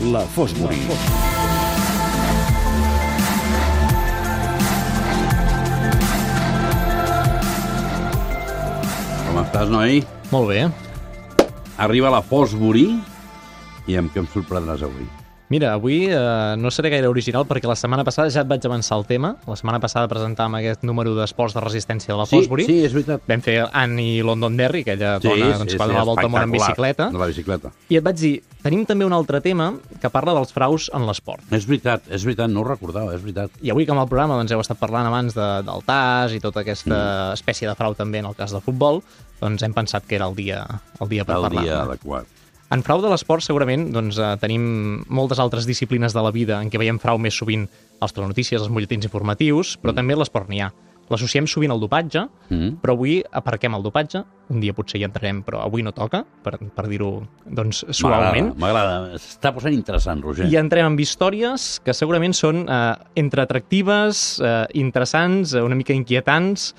La Fosbury. Com estàs, noi? Molt bé. Arriba la Fosbury i amb què em sorprendràs avui? Mira, avui eh, no seré gaire original perquè la setmana passada ja et vaig avançar el tema. La setmana passada presentàvem aquest número d'esports de resistència de la Sí, Fosbury. sí, és veritat. Vam fer Annie Londonderry, aquella dona doncs, que va donar la volta al món en bicicleta. De la bicicleta. I et vaig dir, tenim també un altre tema que parla dels fraus en l'esport. És veritat, és veritat, no ho recordava, és veritat. I avui, com al programa doncs, heu estat parlant abans de, del TAS i tota aquesta Mm. espècie de frau també en el cas de futbol, doncs hem pensat que era el dia, el dia per El parlar. dia adequat. En frau de l'esport, segurament, doncs, eh, tenim moltes altres disciplines de la vida en què veiem frau més sovint als telenotícies, als butlletins informatius, però també a l'esport n'hi ha. L'associem sovint al dopatge, Mm. però avui aparquem el dopatge. Un dia potser hi entrarem, però avui no toca, per, per dir-ho doncs, suaument. M'agrada. S'està posant interessant, Roger. I entrem amb històries que segurament són eh, entre atractives, eh, interessants, eh, una mica inquietants,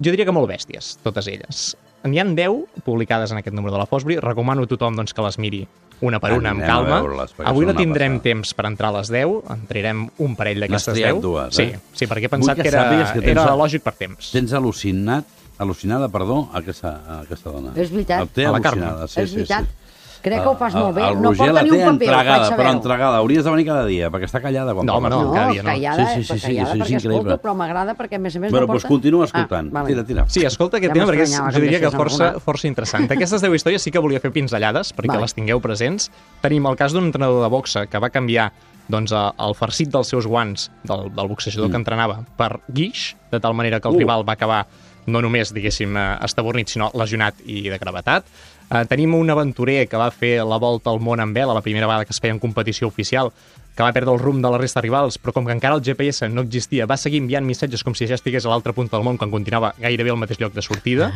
jo diria que molt bèsties, totes elles. N'hi han 10 publicades en aquest número de la Fosbury. Recomano a tothom doncs, que les miri una per una, amb Anem a calma. Avui no tindrem passada. temps per entrar a les 10, entrarem un parell d'aquestes triat 10. dues, sí, eh? sí, perquè he Vull pensat que que, era, que tens era lògic per temps. Tens al·lucinat, al·lucinada, perdó, aquesta, aquesta dona. És veritat. El té A la Carme. al·lucinada, sí, és sí, veritat. sí. Crec que ho fas molt bé. El, el no Roger la ni té un paper, entregada, però entregada. Hauries de venir cada dia, perquè està callada quan No, home, no, No, cada dia no. callada, Sí, sí, sí, sí, callada sí, sí, perquè increïble. escolto, però m'agrada perquè, a més a més, Bueno, no doncs porta... continua escoltant. Ah, vale. tira, tira. Sí, escolta aquest Ja tema perquè és, jo que diria que força, alguna. força interessant. Aquestes 10 històries sí que volia fer pinzellades perquè Vale. les tingueu presents. Tenim el cas d'un entrenador de boxa que va canviar doncs, el farcit dels seus guants del, del boxejador que entrenava per guix, de tal manera que el Uh. rival va acabar no només, diguéssim, eh, estabornit, sinó lesionat i de gravetat. Eh, tenim un aventurer que va fer la volta al món amb vela, la primera vegada que es feia en competició oficial, que va perdre el rumb de la resta de rivals, però com que encara el GPS no existia, va seguir enviant missatges com si ja estigués a l'altra punta del món quan continuava gairebé al mateix lloc de sortida.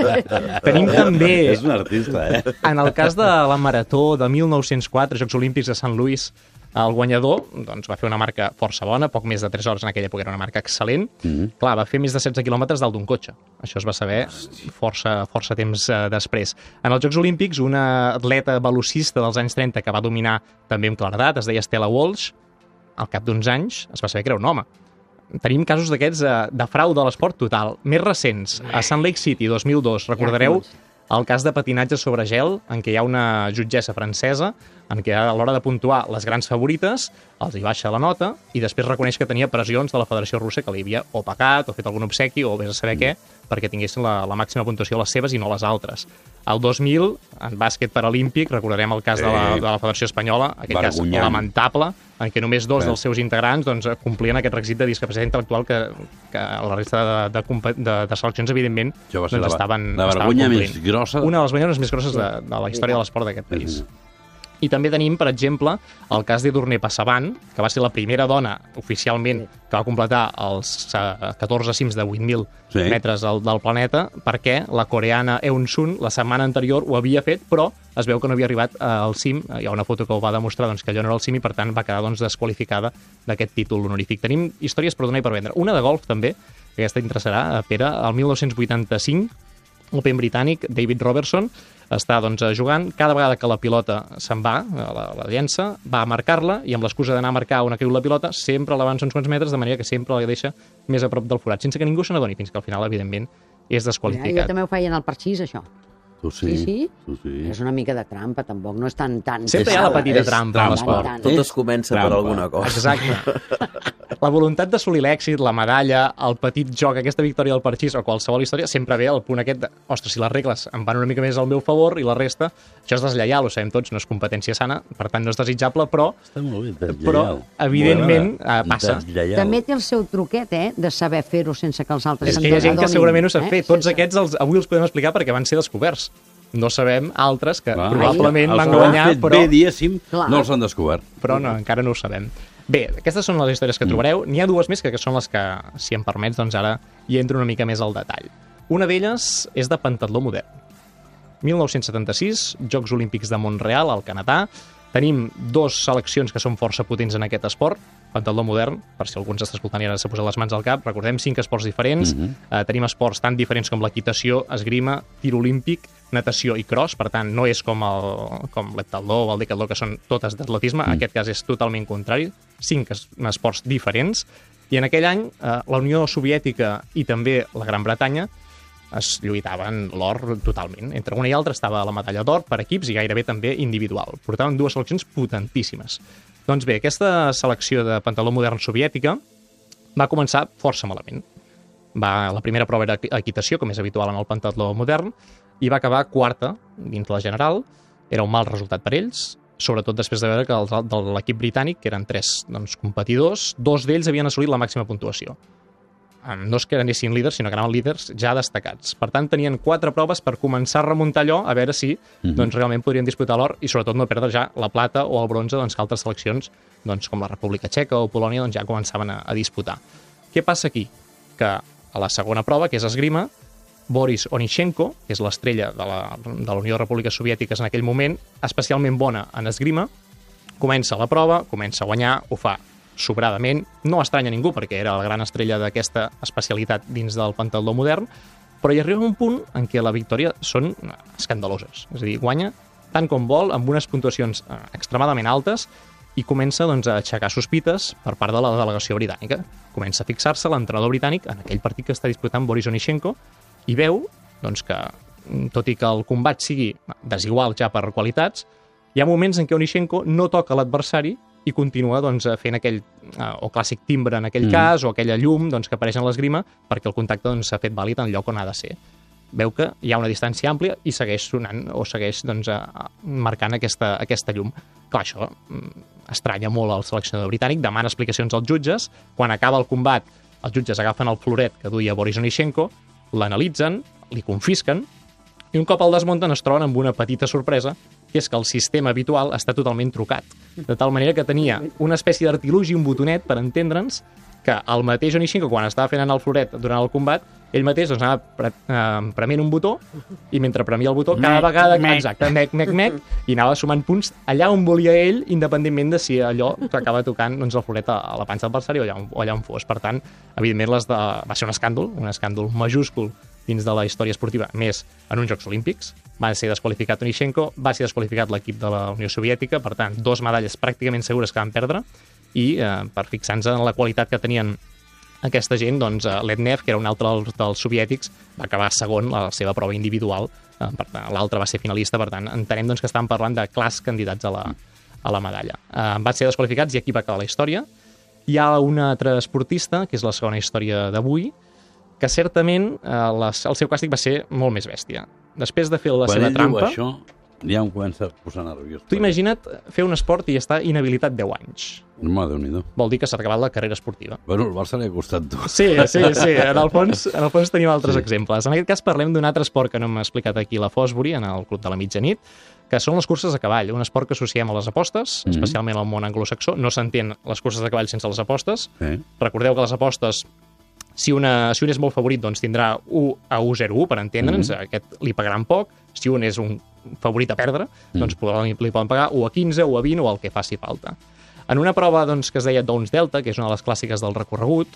Tenim també, És un artista, eh? en el cas de la Marató de 1904, Jocs Olímpics de Sant Louis, el guanyador doncs, va fer una marca força bona, poc més de 3 hores en aquella època, era una marca excel·lent. Mm. Clar, va fer més de 16 quilòmetres dalt d'un cotxe. Això es va saber força, força temps eh, després. En els Jocs Olímpics, una atleta velocista dels anys 30 que va dominar també amb claredat, es deia Stella Walsh, al cap d'uns anys es va saber que era un home. Tenim casos d'aquests eh, de frau de l'esport total. Més recents, a Salt Lake City, 2002, recordareu el cas de patinatge sobre gel, en què hi ha una jutgessa francesa, en què a l'hora de puntuar les grans favorites els hi baixa la nota i després reconeix que tenia pressions de la Federació Russa que li havia o pagat o fet algun obsequi o vés a saber què perquè tinguessin la, la màxima puntuació les seves i no les altres. El 2000, en bàsquet paralímpic, recordarem el cas de la, de la Federació Espanyola, aquest cas Vergonyant. lamentable, en què només dos Bé. dels seus integrants doncs, complien aquest requisit de discapacitat intel·lectual que, que la resta de, de, de, de seleccions, evidentment, doncs, la- estaven, la estaven complint. més grossa. Una de les vergonyes més grosses de, de la història de l'esport d'aquest país. I també tenim, per exemple, el cas d'Edurne Passavant, que va ser la primera dona oficialment que va completar els eh, 14 cims de 8.000 Sí. metres del, del planeta, perquè la coreana Eun Sun la setmana anterior ho havia fet, però es veu que no havia arribat eh, al cim. Hi ha una foto que ho va demostrar doncs, que allò no era el cim i, per tant, va quedar doncs, desqualificada d'aquest títol honorífic. Tenim històries per donar i per vendre. Una de golf, també, que aquesta interessarà, eh, Pere, el 1985, l'Open britànic, David Robertson, està doncs, jugant. Cada vegada que la pilota se'n va, eh, la, la llença, va a marcar-la i amb l'excusa d'anar a marcar on ha caigut la pilota, sempre l'avança uns quants metres, de manera que sempre la deixa més a prop del forat, sense que ningú se n'adoni, fins que al final, evidentment, és Ja, jo desqualificat. també ho feia en el parxís, això. Tu sí. Sí, sí. Tu sí. És una mica de trampa, tampoc. No és tan... tan Sempre hi ha la petita és trampa trampa. l'esport. Tant. Tot es comença per trampa. alguna cosa. Exacte. La voluntat d'assolir l'èxit, la medalla, el petit joc, aquesta victòria del parxís o qualsevol història, sempre ve al punt aquest de, ostres, si les regles em van una mica més al meu favor i la resta, això és deslleial, ho sabem tots, no és competència sana, per tant no és desitjable, però, Està molt bé, deslleial. però evidentment eh, passa. Deslleial. També té el seu truquet, eh, de saber fer-ho sense que els altres És que hi ha gent que segurament ho sap eh? fer. Tots Sense- aquests els, avui els podem explicar perquè van ser descoberts. No sabem altres que Clar. probablement van guanyar, fet però, bé, diguéssim, Clar. no els han descobert. però no, encara no ho sabem. Bé, aquestes són les històries que trobareu. N'hi ha dues més que, que són les que, si em permets, doncs ara hi entro una mica més al detall. Una d'elles és de pentatló modern. 1976, Jocs Olímpics de Montreal, al Canadà. Tenim dos seleccions que són força potents en aquest esport, pentatló modern, per si algú ens està escoltant i ara s'ha posat les mans al cap, recordem cinc esports diferents, mm -hmm. eh, tenim esports tan diferents com l'equitació, esgrima, tir olímpic, natació i cross, per tant, no és com el com l'heptatló o el decatló, que són totes d'atletisme, mm. en aquest cas és totalment contrari, cinc es esports diferents, i en aquell any eh, la Unió Soviètica i també la Gran Bretanya es lluitaven l'or totalment. Entre una i altra estava la medalla d'or per equips i gairebé també individual. Portaven dues seleccions potentíssimes. Doncs bé, aquesta selecció de pantaló modern soviètica va començar força malament. Va, la primera prova era equitació, com és habitual en el pentatló modern, i va acabar quarta dins la general. Era un mal resultat per ells, sobretot després de veure que els, de l'equip britànic, que eren tres doncs, competidors, dos d'ells havien assolit la màxima puntuació no és que anessin líders, sinó que anaven líders ja destacats. Per tant, tenien quatre proves per començar a remuntar allò, a veure si mm -hmm. doncs, realment podrien disputar l'or i sobretot no perdre ja la plata o el bronze doncs, que altres seleccions, doncs, com la República Txeca o Polònia, doncs, ja començaven a, a disputar. Què passa aquí? Que a la segona prova, que és esgrima, Boris Onishenko, que és l'estrella de la, de la Unió de Repúbliques Soviètiques en aquell moment, especialment bona en esgrima, comença la prova, comença a guanyar, ho fa sobradament. No estranya ningú, perquè era la gran estrella d'aquesta especialitat dins del pentatló modern, però hi arriba un punt en què la victòria són escandaloses. És a dir, guanya tant com vol, amb unes puntuacions eh, extremadament altes, i comença doncs, a aixecar sospites per part de la delegació britànica. Comença a fixar-se l'entrenador britànic en aquell partit que està disputant Boris Onishenko i veu doncs, que, tot i que el combat sigui desigual ja per qualitats, hi ha moments en què Onishenko no toca l'adversari i continua doncs, fent aquell, eh, o clàssic timbre en aquell mm. cas, o aquella llum doncs, que apareix en l'esgrima, perquè el contacte doncs, s'ha doncs, fet vàlid en lloc on ha de ser. Veu que hi ha una distància àmplia i segueix sonant o segueix doncs, marcant aquesta, aquesta llum. Clar, això mm, estranya molt al seleccionador britànic, demana explicacions als jutges, quan acaba el combat els jutges agafen el floret que duia Boris Onishenko, l'analitzen, li confisquen, i un cop el desmunten es troben amb una petita sorpresa, que és que el sistema habitual està totalment trucat. De tal manera que tenia una espècie d'artilugi, un botonet, per entendre'ns, que el mateix Onishinko, quan estava fent anar el floret durant el combat, ell mateix doncs, anava pre eh, prement un botó i mentre premia el botó, cada vegada, mec. exacte, mec, mec, mec, i anava sumant punts allà on volia ell, independentment de si allò acaba tocant doncs, el floret a, a la panxa del adversari o allà, on, o allà on fos. Per tant, evidentment, les de... va ser un escàndol, un escàndol majúscul dins de la història esportiva, més en uns Jocs Olímpics. Va ser desqualificat Onishenko, va ser desqualificat l'equip de la Unió Soviètica, per tant, dos medalles pràcticament segures que van perdre, i eh, per fixar-nos en la qualitat que tenien aquesta gent, doncs, eh, Letnev, que era un altre dels, dels soviètics, va acabar segon la seva prova individual, eh, l'altre va ser finalista, per tant, entenem doncs, que estàvem parlant de clars candidats a la, a la medalla. Eh, van ser desqualificats i aquí va acabar la història. Hi ha un altre esportista, que és la segona història d'avui, que certament eh, les, el seu càstig va ser molt més bèstia. Després de fer la Quan seva trampa... això, ja em comença a posar nerviós. Tu imagina't fer un esport i estar inhabilitat 10 anys. Home, déu nhi Vol dir que s'ha acabat la carrera esportiva. Bueno, el Barça li ha costat tot. Sí, sí, sí. En el fons, en el fons tenim altres sí. exemples. En aquest cas parlem d'un altre esport que no hem explicat aquí la Fosbury, en el Club de la Mitjanit, que són les curses a cavall, un esport que associem a les apostes, mm -hmm. especialment al món anglosaxó. No s'entén les curses de cavall sense les apostes. Sí. Recordeu que les apostes si, una, si un és molt favorit, doncs tindrà 1 a 1, 0, 1, per entendre'ns, mm -hmm. aquest li pagaran poc. Si un és un favorit a perdre, mm. doncs li, li poden pagar 1 a 15, 1 a 20 o el que faci falta. En una prova doncs, que es deia Downs Delta, que és una de les clàssiques del recorregut,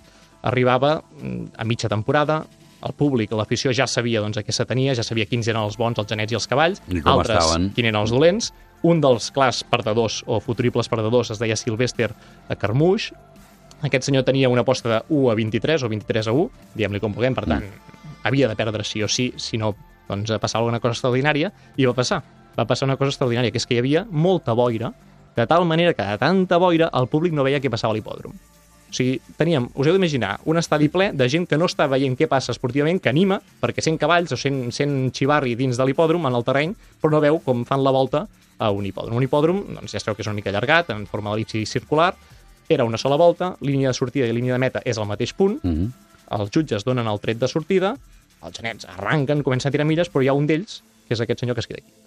arribava mm, a mitja temporada, el públic, l'afició ja sabia doncs, a què s'atenia, ja sabia quins eren els bons, els genets i els cavalls, I altres estaven? quins eren els dolents. Un dels clars perdedors o futuribles perdedors es deia Sylvester Carmouche, aquest senyor tenia una aposta de 1 a 23 o 23 a 1, diguem-li com puguem, per tant, mm. havia de perdre sí o sí, si no, doncs passar alguna cosa extraordinària, i va passar. Va passar una cosa extraordinària, que és que hi havia molta boira, de tal manera que de tanta boira el públic no veia què passava a l'hipòdrom. O sigui, teníem, us heu d'imaginar, un estadi ple de gent que no està veient què passa esportivament, que anima, perquè sent cavalls o sent, sent xivarri dins de l'hipòdrom, en el terreny, però no veu com fan la volta a un hipòdrom. Un hipòdrom, doncs ja sabeu que és una mica allargat, en forma d'elipsi circular, era una sola volta, línia de sortida i línia de meta és al mateix punt, mm -hmm. els jutges donen el tret de sortida, els genets arranquen, comencen a tirar milles, però hi ha un d'ells, que és aquest senyor que es queda quiet.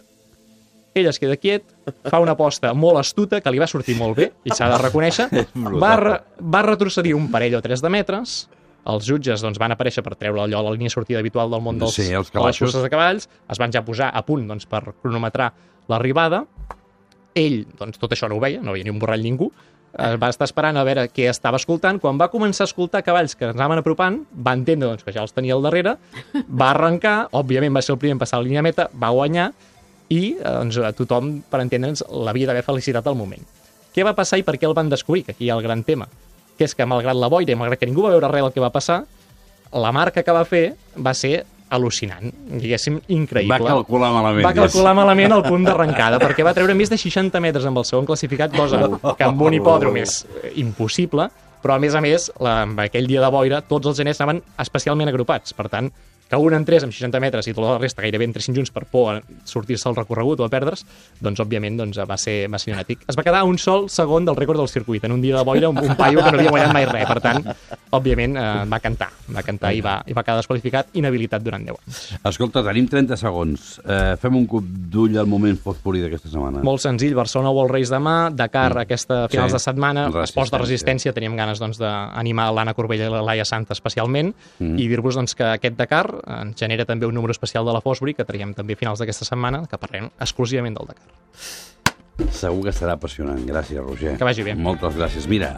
Ell es queda quiet, fa una aposta molt astuta, que li va sortir molt bé, i s'ha de reconèixer, va, re, va retrocedir un parell o tres de metres, els jutges doncs, van aparèixer per treure allò a la línia de sortida habitual del món dels, sí, els de les curses de cavalls, es van ja posar a punt doncs, per cronometrar l'arribada, ell, doncs, tot això no ho veia, no veia ni un borrall ningú, es va estar esperant a veure què estava escoltant. Quan va començar a escoltar cavalls que ens anaven apropant, va entendre doncs, que ja els tenia al darrere, va arrencar, òbviament va ser el primer en passar la línia meta, va guanyar, i eh, doncs, a tothom, per entendre'ns, l'havia d'haver felicitat al moment. Què va passar i per què el van descobrir? Que aquí hi ha el gran tema. Que és que, malgrat la boira i malgrat que ningú va veure res del que va passar, la marca que va fer va ser al·lucinant, diguéssim, increïble. Va calcular malament. Va calcular malament el punt d'arrencada, perquè va treure més de 60 metres amb el segon classificat, cosa que amb un hipòdrom és impossible, però a més a més, la, amb aquell dia de boira, tots els geners anaven especialment agrupats. Per tant, que un entrés amb 60 metres i tota la resta gairebé entressin junts per por a sortir-se al recorregut o a perdre's, doncs, òbviament, doncs, va ser, va ser llunàtic. Es va quedar un sol segon del rècord del circuit, en un dia de boira, un, un paio que no havia guanyat mai res. Per tant, òbviament, eh, va cantar, va cantar i va, i va quedar desqualificat, inhabilitat durant 10 anys. Escolta, tenim 30 segons. Eh, fem un cop d'ull al moment fosfori d'aquesta setmana. Molt senzill, Barcelona World Race demà, Dakar Mm. aquesta finals Sí, de setmana, esports de resistència. teníem ganes doncs, d'animar l'Anna Corbella i la Laia Santa especialment, Mm. i dir-vos doncs, que aquest Dakar ens genera també un número especial de la Fosbury, que traiem també a finals d'aquesta setmana, que parlem exclusivament del Dakar. Segur que serà apassionant. Gràcies, Roger. Que vagi bé. Moltes gràcies. Mira,